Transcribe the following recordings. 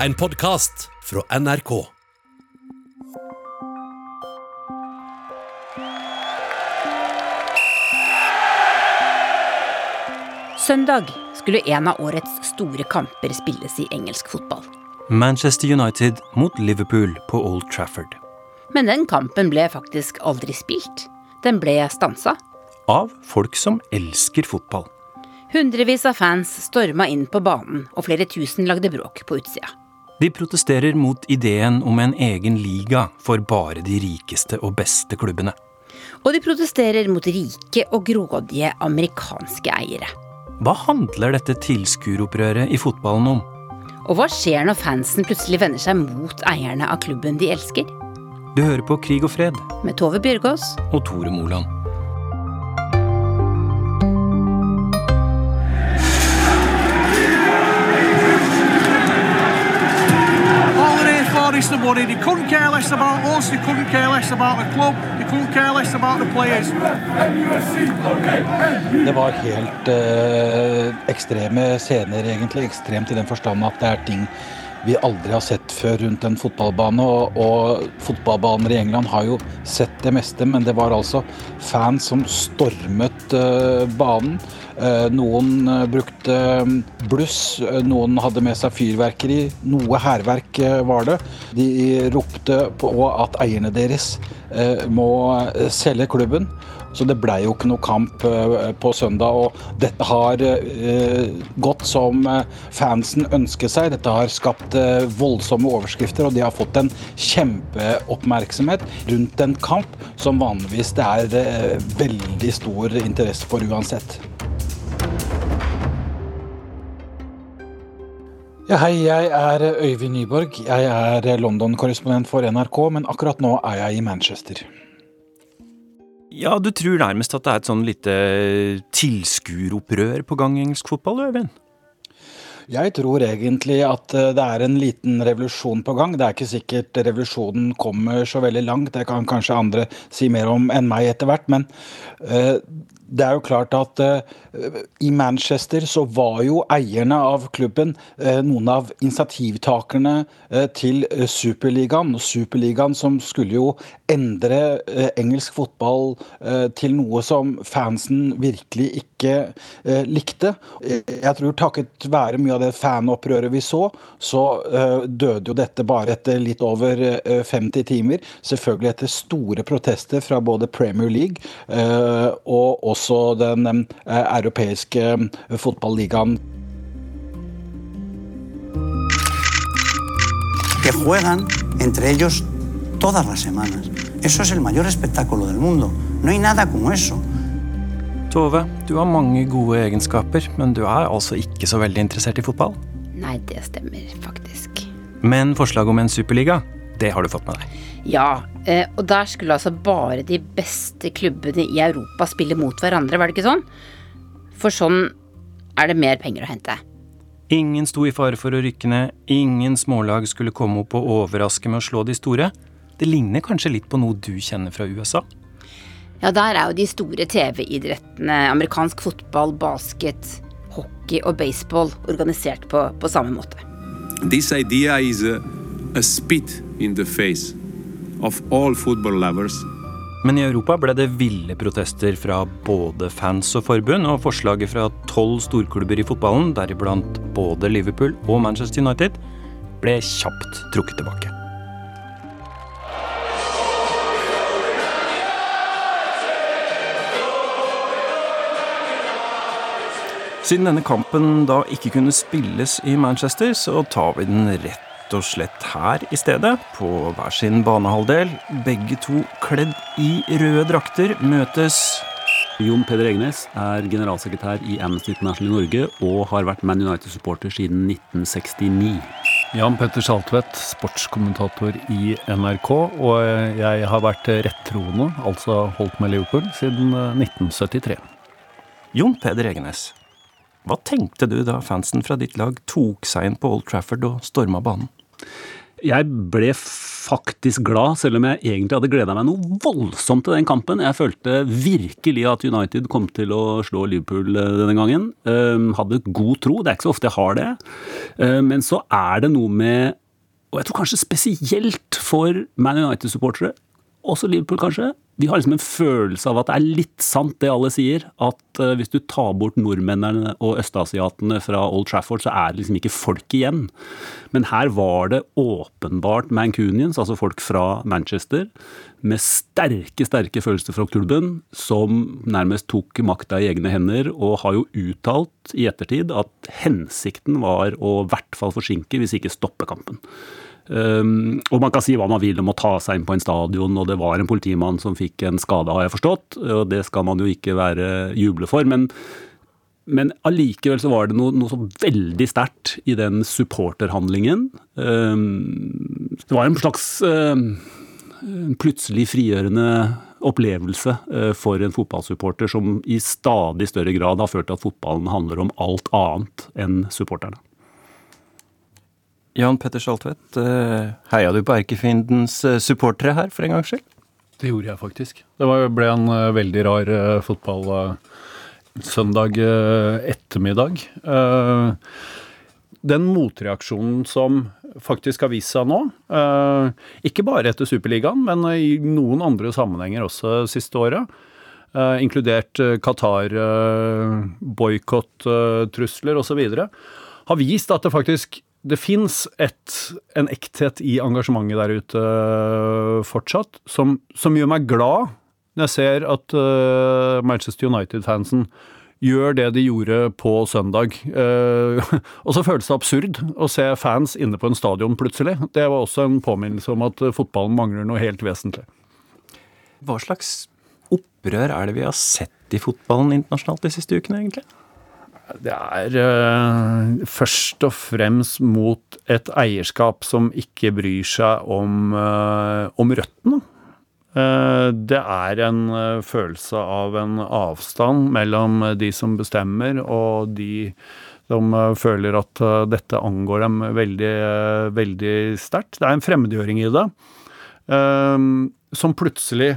En podkast fra NRK. Søndag skulle en av årets store kamper spilles i engelsk fotball. Manchester United mot Liverpool på Old Trafford. Men den kampen ble faktisk aldri spilt. Den ble stansa. Av folk som elsker fotball. Hundrevis av fans storma inn på banen, og flere tusen lagde bråk på utsida. De protesterer mot ideen om en egen liga for bare de rikeste og beste klubbene. Og de protesterer mot rike og grådige amerikanske eiere. Hva handler dette tilskueropprøret i fotballen om? Og hva skjer når fansen plutselig vender seg mot eierne av klubben de elsker? Du hører på Krig og fred Med Tove Bjørgaas og Tore Moland. They're and worried. They couldn't care less about us, he couldn't care less about the club, he couldn't care less about the players. Det var helt eh, ekstreme scener, egentlig. Ekstremt i den forstand at det er ting vi aldri har sett før rundt en fotballbane. Og, og fotballbaner i England har jo sett det meste, men det var altså fans som stormet eh, banen. Eh, noen eh, brukte eh, bluss, eh, noen hadde med seg fyrverkeri. Noe hærverk var det. De ropte på at eierne deres må selge klubben. Så det blei jo ikke noe kamp på søndag. Og dette har gått som fansen ønsket seg. Dette har skapt voldsomme overskrifter, og de har fått en kjempeoppmerksomhet rundt en kamp som vanligvis det er veldig stor interesse for uansett. Ja, hei, jeg er Øyvind Nyborg. Jeg er London-korrespondent for NRK, men akkurat nå er jeg i Manchester. Ja, du tror nærmest at det er et sånn lite tilskueropprør på gang i engelsk fotball, Øyvind? Jeg tror egentlig at eh, det er en liten revolusjon på gang. Det er ikke sikkert revolusjonen kommer så veldig langt, det kan kanskje andre si mer om enn meg etter hvert. Men eh, det er jo klart at uh, i Manchester så var jo eierne av klubben uh, noen av initiativtakerne uh, til Superligaen. Og Superligaen som skulle jo endre engelsk fotball til noe som fansen virkelig ikke likte. Jeg tror takket være mye av det fanopprøret vi så, så døde jo dette bare etter litt over eh, 50 timer. Selvfølgelig etter store protester fra både Premier League og også den eh, europeiske eh, fotballigaen. que juegan entre ellos todas las semanas. Eso es el mayor espectáculo del mundo. No hay nada como eso. Tove, du har mange gode egenskaper, men du er altså ikke så veldig interessert i fotball. Nei, det stemmer faktisk. Men forslaget om en superliga, det har du fått med deg. Ja, eh, og der skulle altså bare de beste klubbene i Europa spille mot hverandre, var det ikke sånn? For sånn er det mer penger å hente. Ingen sto i fare for å rykke ned, ingen smålag skulle komme opp og overraske med å slå de store. Det ligner kanskje litt på noe du kjenner fra USA? Ja, der er jo de store TV-idrettene, amerikansk fotball, basket, hockey og baseball organisert på, på samme måte. This idea is a, a spit in the face of all football lovers. Men i Europa ble det ville protester fra både fans og forbund, og forslaget fra tolv storklubber i fotballen, deriblant både Liverpool og Manchester United, ble kjapt trukket tilbake. Siden denne kampen da ikke kunne spilles i Manchester, så tar vi den rett og slett her i stedet, på hver sin banehalvdel. Begge to kledd i røde drakter møtes Jon Peder Egnes er generalsekretær i Amnesty International i Norge og har vært Man United-supporter siden 1969. Jan Petter Saltvedt, sportskommentator i NRK. Og jeg har vært rettroende, altså holdt med Liverpool, siden 1973. Jon Peder Egenes, hva tenkte du da fansen fra ditt lag tok seg inn på Old Trafford og storma banen? Jeg ble faktisk glad, selv om jeg egentlig hadde gleda meg noe voldsomt til den kampen. Jeg følte virkelig at United kom til å slå Liverpool eh, denne gangen. Um, hadde god tro, det er ikke så ofte jeg har det. Uh, men så er det noe med, og jeg tror kanskje spesielt for Man United-supportere, også Liverpool kanskje, vi har liksom en følelse av at det er litt sant det alle sier. At uh, hvis du tar bort nordmennene og østasiatene fra Old Trafford, så er det liksom ikke folk igjen. Men her var det åpenbart Mancunians, altså folk fra Manchester, med sterke, sterke følelser fra klubben, som nærmest tok makta i egne hender, og har jo uttalt i ettertid at hensikten var å i hvert fall forsinke, hvis ikke stoppe kampen. Um, og man kan si hva man vil om å ta seg inn på en stadion, og det var en politimann som fikk en skade, har jeg forstått. Og det skal man jo ikke være juble for. Men, men allikevel så var det noe, noe så veldig sterkt i den supporterhandlingen. Um, det var en slags um, plutselig frigjørende opplevelse uh, for en fotballsupporter som i stadig større grad har ført til at fotballen handler om alt annet enn supporterne. Jan Petter Saltvedt, eh, heia du på erkefiendens eh, supportere her for en gangs skyld? Det gjorde jeg faktisk. Det ble en uh, veldig rar fotballsøndag ettermiddag. den motreaksjonen som faktisk har vist seg nå, ikke bare etter Superligaen, men i noen andre sammenhenger også siste året, inkludert Qatar, boikott-trusler osv., har vist at det faktisk det fins en ekthet i engasjementet der ute uh, fortsatt, som, som, gjør meg glad når jeg ser at uh, Manchester United-fansen gjør det de gjorde på søndag. Uh, og så føles det absurd å se fans inne på en stadion plutselig. Det var også en påminnelse om at fotballen mangler noe helt vesentlig. Hva slags opprør er det vi har sett i fotballen internasjonalt de siste ukene, egentlig? Det er uh, først og fremst mot et eierskap som ikke bryr seg om, uh, om røttene. Uh, det er en følelse av en avstand mellom de som bestemmer og de som føler at dette angår dem veldig, veldig sterkt. Det er en fremmedgjøring i det. som plutselig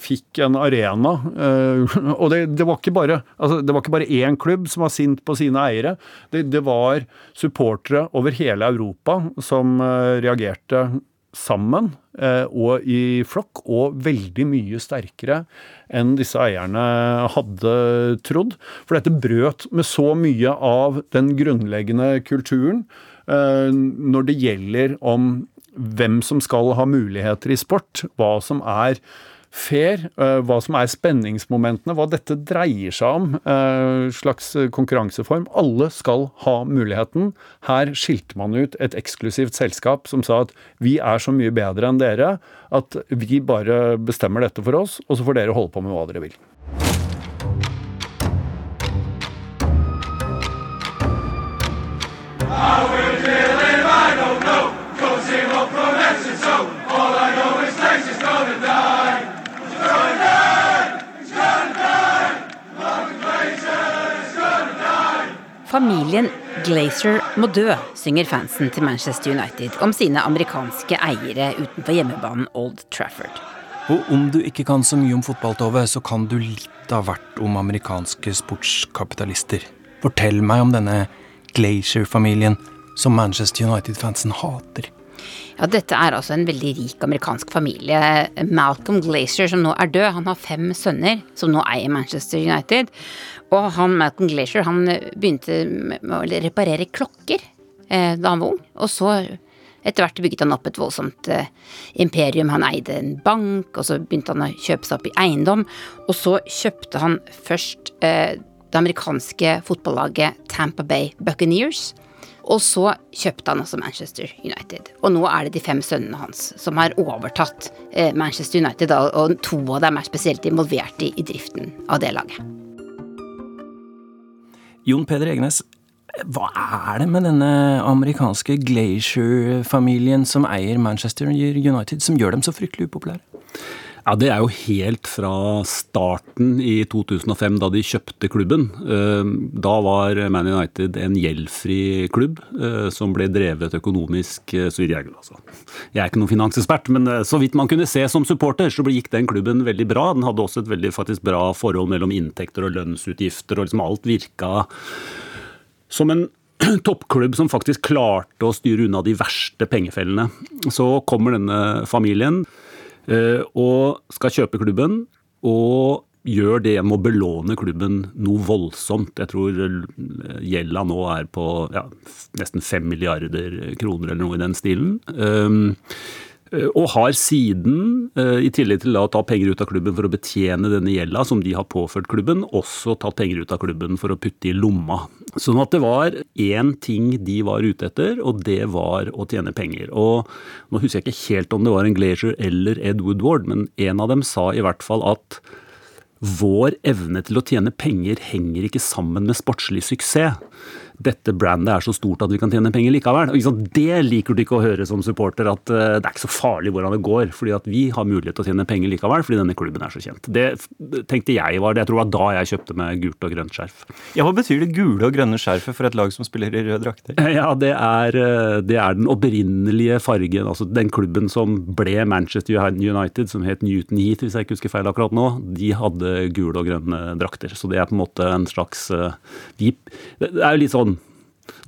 fikk en arena. Uh, og det, det, var ikke bare, altså, det var ikke bare én klubb som var sint på sine eiere. Det, det var supportere over hele Europa som uh, reagerte sammen og i flokk, og veldig mye sterkere enn disse eierne hadde trodd. For dette brøt med så mye av den grunnleggende kulturen når det gjelder om hvem som skal ha muligheter i sport, hva som er fair, eh, hva som er spenningsmomentene, hva dette dreier seg om. Eh, slags konkurranseform. Alle skal ha muligheten. Her skilte man ut et eksklusivt selskap som sa at vi er så mye bedre enn dere at vi bare bestemmer dette for oss, og så får dere holde på med hva dere vil. Familien Glazer må dø, synger fansen til Manchester United om sine amerikanske eiere utenfor hjemmebanen Old Trafford. Og om du ikke kan så mye om fotball, Tove, så kan du litt av hvert om amerikanske sportskapitalister. Fortell meg om denne Glazer-familien som Manchester United-fansen hater. Ja, Dette er altså en veldig rik amerikansk familie. Malcolm Glacier, som nå er død, han har fem sønner som nå eier Manchester United. Og han Malcolm Glacier han begynte med å reparere klokker eh, da han var ung. Og så etter hvert bygget han opp et voldsomt eh, imperium. Han eide en bank, og så begynte han å kjøpe seg opp i eiendom. Og så kjøpte han først eh, det amerikanske fotballaget Tampa Bay Buccaneers. Og så kjøpte han også Manchester United. Og nå er det de fem sønnene hans som har overtatt eh, Manchester United, og to av dem er spesielt involvert i, i driften av det laget. Jon Peder Egenes, hva er det med denne amerikanske Glacier-familien som eier Manchester United, som gjør dem så fryktelig upopulære? Ja, Det er jo helt fra starten i 2005, da de kjøpte klubben. Eh, da var Man United en gjeldfri klubb eh, som ble drevet økonomisk eh, så vidt jeg, altså. jeg er ikke noen finansekspert, men så vidt man kunne se som supporter, så gikk den klubben veldig bra. Den hadde også et veldig faktisk bra forhold mellom inntekter og lønnsutgifter, og liksom alt virka som en toppklubb som faktisk klarte å styre unna de verste pengefellene. Så kommer denne familien og skal kjøpe klubben. Og gjør det med å belåne klubben noe voldsomt. Jeg tror eh, gjelda nå er på ja, nesten fem milliarder kroner eller noe i den stilen. Eh, og har siden, eh, i tillegg til å ta penger ut av klubben for å betjene denne gjelda som de har påført klubben, også tatt penger ut av klubben for å putte i lomma. Sånn at det var én ting de var ute etter, og det var å tjene penger. Og nå husker jeg ikke helt om det var en Glacier eller Ed Woodward, men en av dem sa i hvert fall at vår evne til å tjene penger henger ikke sammen med sportslig suksess dette brandet er så stort at vi kan tjene penger likevel. Det liker du ikke å høre som supporter, at eh, det er ikke så farlig hvordan det går. fordi at vi har mulighet til å tjene penger likevel, fordi denne klubben er så kjent. Det tenkte jeg var det. Jeg tror det var da jeg kjøpte meg gult og grønt skjerf. Ja, Hva betyr det gule og grønne skjerfet for et lag som spiller i røde drakter? Ja, det er, eh, det er, den opprinnelige fargen. Altså den klubben som ble Manchester United, som het Newton Heath, hvis jeg ikke husker feil akkurat nå, de hadde gule og grønne drakter. Så det er på en måte en slags eh, Det er jo litt sånn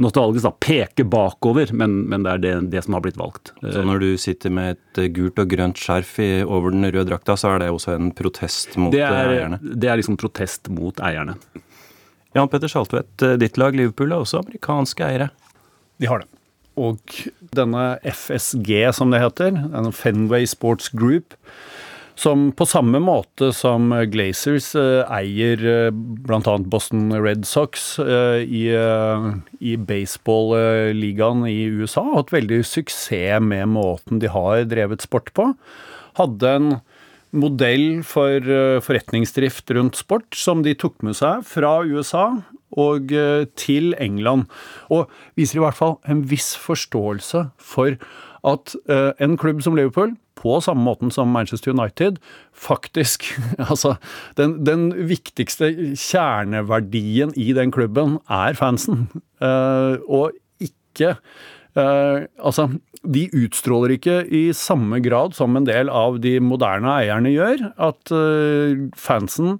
nostalgisk, da, peke bakover, men, men det er det, det, som har blitt valgt. Så når du sitter med et gult og grønt skjerf i, over den røde drakta, så er det også en protest mot det er, eierne? Det er liksom protest mot eierne. Jan Petter Saltvedt, ditt lag Liverpool er også amerikanske eiere? De har det. Og denne FSG, som det heter, Fenway Sports Group, som på samme måte som Glazers eh, eier eh, bl.a. Boston Red Sox eh, i, i baseball-ligaen i USA, hatt veldig suksess med måten de har drevet sport på. Hadde en modell for forretningsdrift rundt sport som de tok med seg fra USA og til England. Og viser i hvert fall en viss forståelse for at en klubb som Liverpool på samme måten som Manchester United, faktisk Altså, den, den viktigste kjerneverdien i den klubben er fansen, uh, og ikke uh, Altså, de utstråler ikke i samme grad som en del av de moderne eierne gjør, at uh, fansen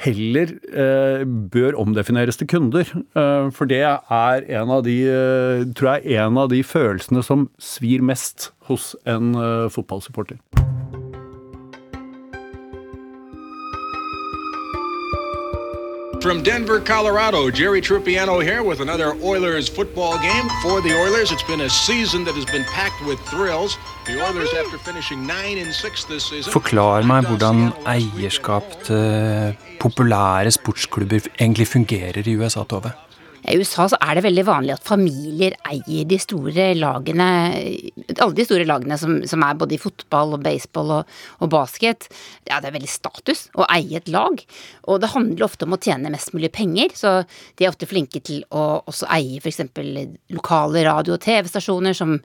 heller eh, bør omdefineres til kunder. Eh, for det er en av de, eh, tror jeg, en av de følelsene som svir mest hos en fotballsupporter. From Denver, Colorado, Jerry Trupiano here with another Oilers football game for the Oilers. It's been a season that has been packed with thrills. The Oilers, after finishing nine and six this season Forklar meg hvordan eierskap til populære sportsklubber egentlig fungerer i USA, Tove? I USA så er det veldig vanlig at familier eier de store lagene, alle de store lagene som, som er både i fotball og baseball og, og, basket. Ja, det er veldig status å eie et lag, og det handler ofte om å tjene mest mulig penger, så de er ofte flinke til å også eie f.eks. lokale radio- og TV-stasjoner som,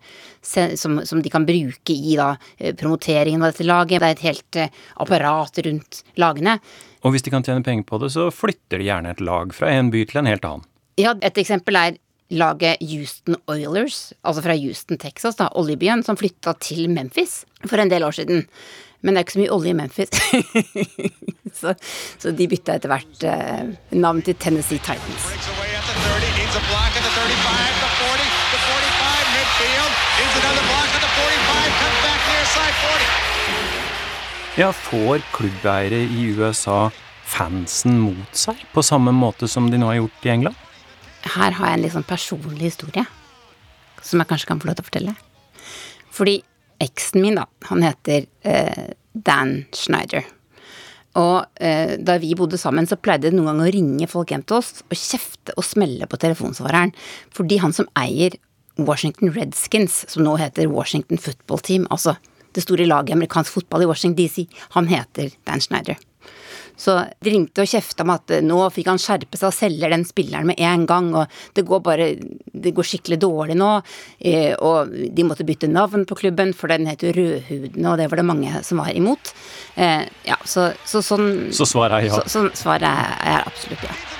som, som, de kan bruke i da promoteringen av dette laget. Det er et helt eh, apparat rundt lagene. Og hvis de kan tjene penger på det, så flytter de gjerne et lag fra en by til en helt annen. Ja, et eksempel er laget Houston Oilers, altså fra Houston, Texas, da, oljebyen, som flytta til Memphis for en del år siden. Men det er ikke så mye olje i Memphis. så, så, de bytta etter hvert eh, navn til Tennessee Titans. Ja, får klubbeiere i USA fansen mot seg på samme måte som de nå har gjort i England? Her har jeg en litt sånn personlig historie som jeg kanskje kan få lov til å fortelle. Fordi eksen min, da, han heter eh, Dan Schneider. Og eh, da vi bodde sammen, så pleide det noen ganger å ringe folk hjem til oss og kjefte og smelle på telefonsvareren. Fordi han som eier Washington Redskins, som nå heter Washington Football Team, altså det store laget i amerikansk fotball i Washington DC, han heter Dan Schneider. Så de ringte og kjefta om at nå fikk han skjerpe seg og selge den spilleren med en gang, og det går bare Det går skikkelig dårlig nå. Eh, og de måtte bytte navn på klubben, for den het jo Rødhudene, og det var det mange som var imot. Eh, ja, så, så sånn Så svaret er ja. Så, så svaret er, er absolutt ja.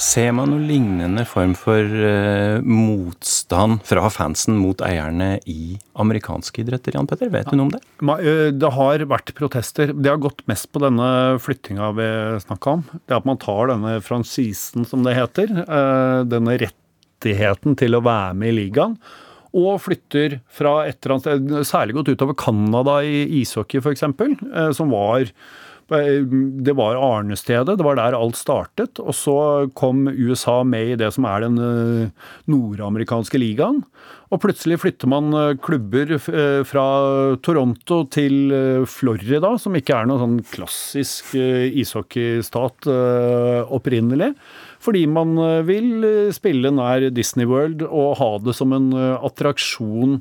Ser man noen lignende form for uh, motstand fra fansen mot eierne i amerikanske idretter, Jan Petter? Vet du noe om det? Eh, Det har vært protester. Det har gått mest på denne flyttinga vi snakka om. Det at man tar denne fransisen, som det heter, Uh, denne rettigheten til å være med i ligaen, og flytter fra et eller annet sted, særlig gått utover Canada i ishockey f.eks., som var det var arnestedet, det var der alt startet. Og så kom USA med i det som er den eh, nordamerikanske ligaen. Og plutselig flytter man eh, klubber eh, fra Toronto til eh, Florida, som ikke er noen sånn klassisk eh, ishockeystat eh, opprinnelig. Fordi man eh, vil eh, spille nær Disney World og ha det som en eh, attraksjon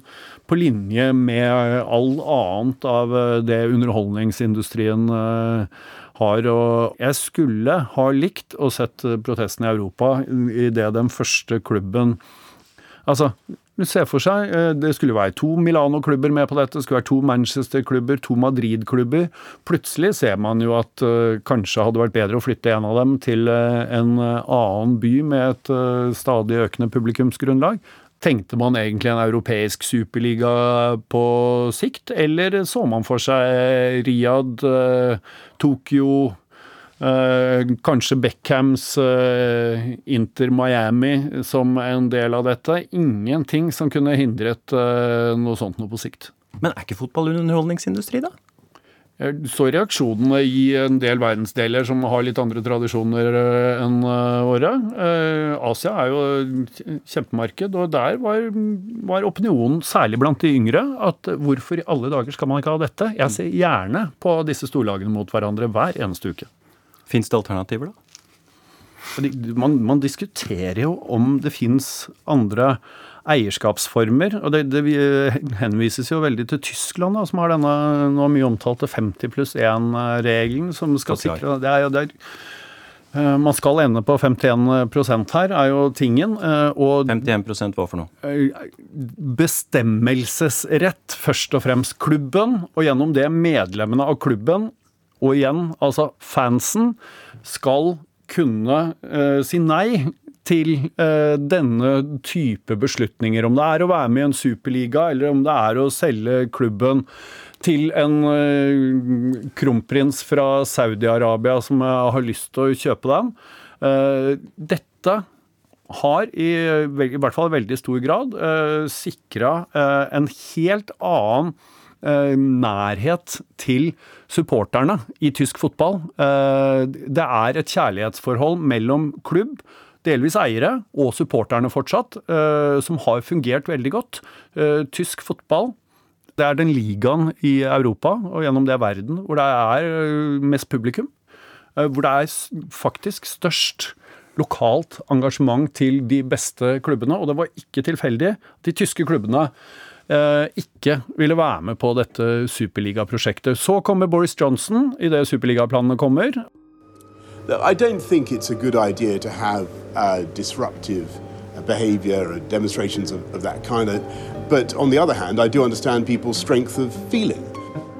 på linje med all annet av det underholdningsindustrien har. Og jeg skulle ha likt å sett protestene protesten i Europa i det den første klubben Altså, du se for seg, eh, det skulle være to Milano-klubber med på dette, det skulle være to Manchester-klubber, to Madrid-klubber. Plutselig ser man jo at eh, kanskje hadde vært bedre å flytte en av dem til eh, en annen by med et stadig økende publikumsgrunnlag. Tenkte man egentlig en europeisk superliga på sikt, eller så man for seg Riyadh, Tokyo, kanskje Beckhams eh, Inter Miami som en del av dette. Ingenting som kunne hindret eh, noe sånt noe på sikt. Men er ikke fotball underholdningsindustri, da? Så reaksjonene i en del verdensdeler som har litt andre tradisjoner eh, enn eh, våre. Eh, Asia er jo kjempemarked, og der var, var opinionen, særlig blant de yngre, at hvorfor i alle dager skal man ikke ha dette? Jeg ser gjerne på disse storlagene mot hverandre hver eneste uke. Fins det alternativer, da? Man, man diskuterer jo om det fins andre eierskapsformer. og Det, det henvises jo veldig til Tyskland, da, som har denne nå mye omtalte 50 pluss 1-regelen. som skal sikre det er jo der, eh, Man skal ende på 51% her, er jo tingen. eh, Og 51 hva for noe? eh, bestemmelsesrett, først og fremst klubben, og gjennom det medlemmene av klubben, og igjen altså fansen, skal kunne uh, si nei til uh, denne type beslutninger. Om det er å være med i en superliga, eller om det er å selge klubben til en uh, kronprins fra Saudi-Arabia som har lyst til å kjøpe den. Dette har i, i hvert fall i veldig stor grad uh, sikra en helt annen nærhet til supporterne i tysk fotball. Eh, det er et kjærlighetsforhold mellom klubb, delvis eiere, og supporterne fortsatt, eh, som har fungert veldig godt. Eh, tysk fotball det er den ligaen i Europa, og gjennom det verden, hvor det er eh, mest publikum. Eh, Hvor det er faktisk størst lokalt engasjement til de beste klubbene. Og det var ikke tilfeldig de tyske klubbene eh, ikke ville være med på dette superligaprosjektet. Så kommer Boris Johnson idet superligaplanene kommer. I don't think it's a good idea to have uh, disruptive uh, behaviour demonstrations of, of that kind. Of, but on the other hand, I do understand people's strength of feeling.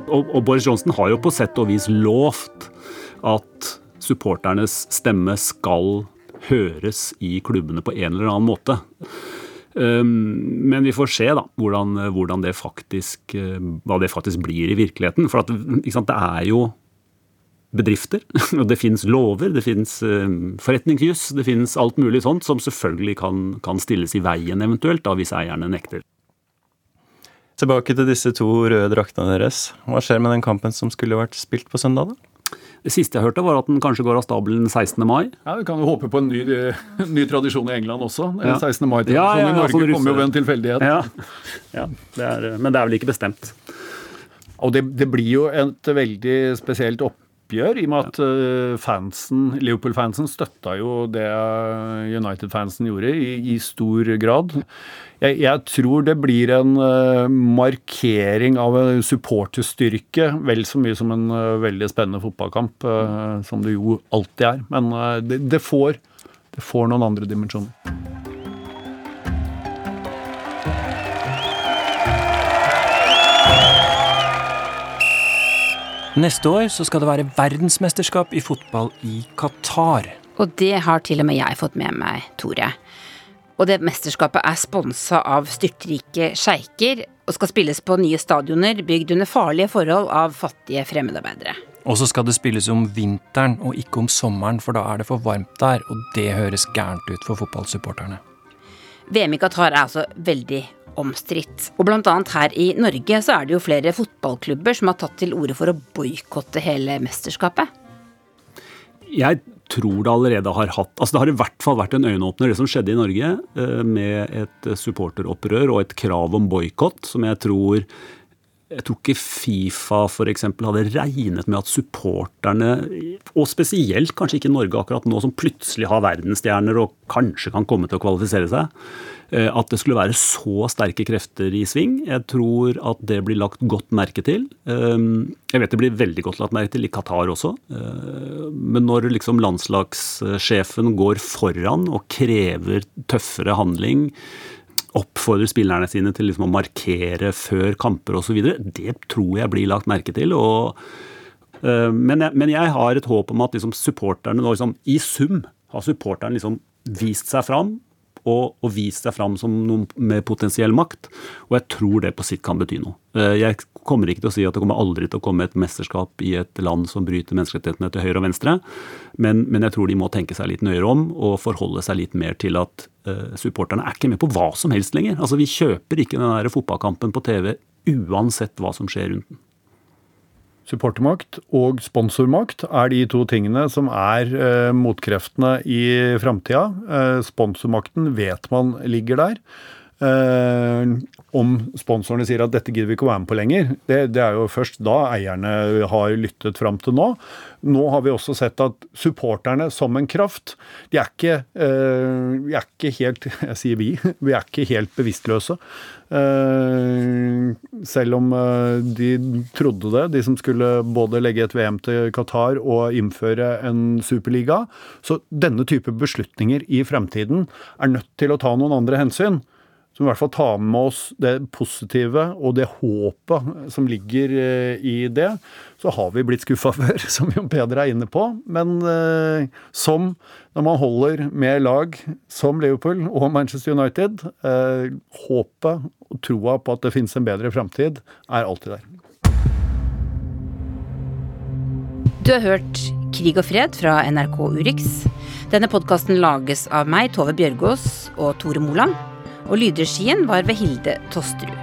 Og, og Boris Johnson har jo på sett og vis lovt at supporternes stemme skal høres i klubbene på en eller annen måte. Um, Men vi får se da, hvordan, hvordan det faktisk, eh, hva det faktisk blir i virkeligheten. For at, sant, det er jo bedrifter, og det fins lover, det fins forretningsjuss, det fins alt mulig sånt som selvfølgelig kan, kan stilles i veien eventuelt, da, hvis eierne nekter. Tilbake til disse to røde draktene deres. Hva skjer med den kampen som skulle vært spilt på søndag, da? Det siste jeg hørte, var at den kanskje går av stabelen 16. mai. Ja, Vi kan jo håpe på en ny, ny tradisjon i England også. Ja. 16. mai-tradisjonen Ja, ja, i Norge altså, kommer jo ved en tilfeldighet. Ja, ja det er, men det er vel ikke bestemt. Og det, det blir jo et veldig spesielt opp, oppgjør, i og med at eh, fansen, Liverpool-fansen støtta jo det United-fansen gjorde, i, i, stor grad. Jeg, jeg, tror det blir en uh, markering av en supporterstyrke, vel så mye som en veldig spennende fotballkamp, som det jo alltid er. Men det, det, får, det får noen andre dimensjoner. Neste år så skal det være verdensmesterskap i fotball i Qatar. Og det har til og med jeg fått med meg, Tore. Og det mesterskapet er sponsa av styrtrike sjeiker og skal spilles på nye stadioner bygd under farlige forhold av fattige fremmedarbeidere. Og så skal det spilles om vinteren og ikke om sommeren, for da er det for varmt der, og det høres gærent ut for fotballsupporterne. VM i Qatar er altså veldig omstridt. Og annet her i Norge så er det jo flere fotballklubber som har tatt til orde for å boikotte hele mesterskapet. Jeg tror det allerede har hatt Altså det har i hvert fall vært en øyenåpner, det som skjedde i Norge, eh, med et supporteropprør og et krav om boikott, som jeg tror jeg tror ikke Fifa f.eks. hadde regnet med at supporterne, og spesielt kanskje ikke Norge akkurat nå, som plutselig har verdensstjerner og kanskje kan komme til å kvalifisere seg, at det skulle være så sterke krefter i sving. Jeg tror at det blir lagt godt merke til. Eh, jeg vet det blir veldig godt lagt merke til i Qatar også. Eh, men når liksom landslagssjefen går foran og krever tøffere handling, oppfordrer spillerne sine til liksom å markere før kamper osv. Det tror jeg blir lagt merke til. og men, jeg, men, jeg, har et håp om at liksom, supporterne nå liksom, I sum har supporterne liksom vist seg fram og, og vist seg fram som noen med potensiell makt. Og jeg tror det på sitt kan bety noe. Uh, jeg kommer ikke til å si at det kommer aldri til å komme et mesterskap i et land som bryter menneskerettighetene til høyre og venstre, men, men jeg tror de må tenke seg litt nøyere om og forholde seg litt mer til at uh, supporterne er ikke med på hva som helst lenger. Altså Vi kjøper ikke den der fotballkampen på TV uansett hva som skjer rundt den. Supportermakt og sponsormakt er de to tingene som er eh, motkreftene i framtida. Eh, sponsormakten vet man ligger der. Eh, om sponsorene sier at dette gidder vi ikke å være med på lenger, det, det, er jo først da eierne har lyttet fram til nå. Nå har vi også sett at supporterne som en kraft, de er ikke, uh, vi er ikke helt Jeg sier vi, vi er ikke helt bevisstløse. Uh, selv om de trodde det, de som skulle både legge et VM til Qatar og innføre en superliga. Så denne type beslutninger i fremtiden er nødt til å ta noen andre hensyn som i hvert fall tar med oss det positive og det håpet som ligger eh, i det. Så har vi blitt skuffa før, som Jon Peder er inne på. Men eh, som når man holder med lag som Liverpool og Manchester United, eh, håpet og troa på at det finnes en bedre framtid, er alltid der. Du har hørt Krig og fred fra NRK Urix. Denne podkasten lages av meg, Tove Bjørgaas og Tore Moland og lydregien var ved Hilde Tosterud.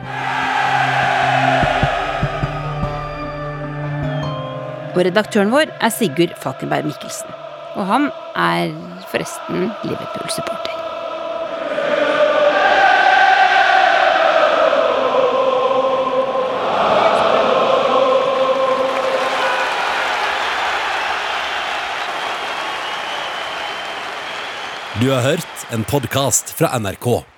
Og redaktøren vår er Sigurd Falkenberg Mikkelsen. Og han er forresten Liverpool-supporter. Du har hørt en podkast fra NRK.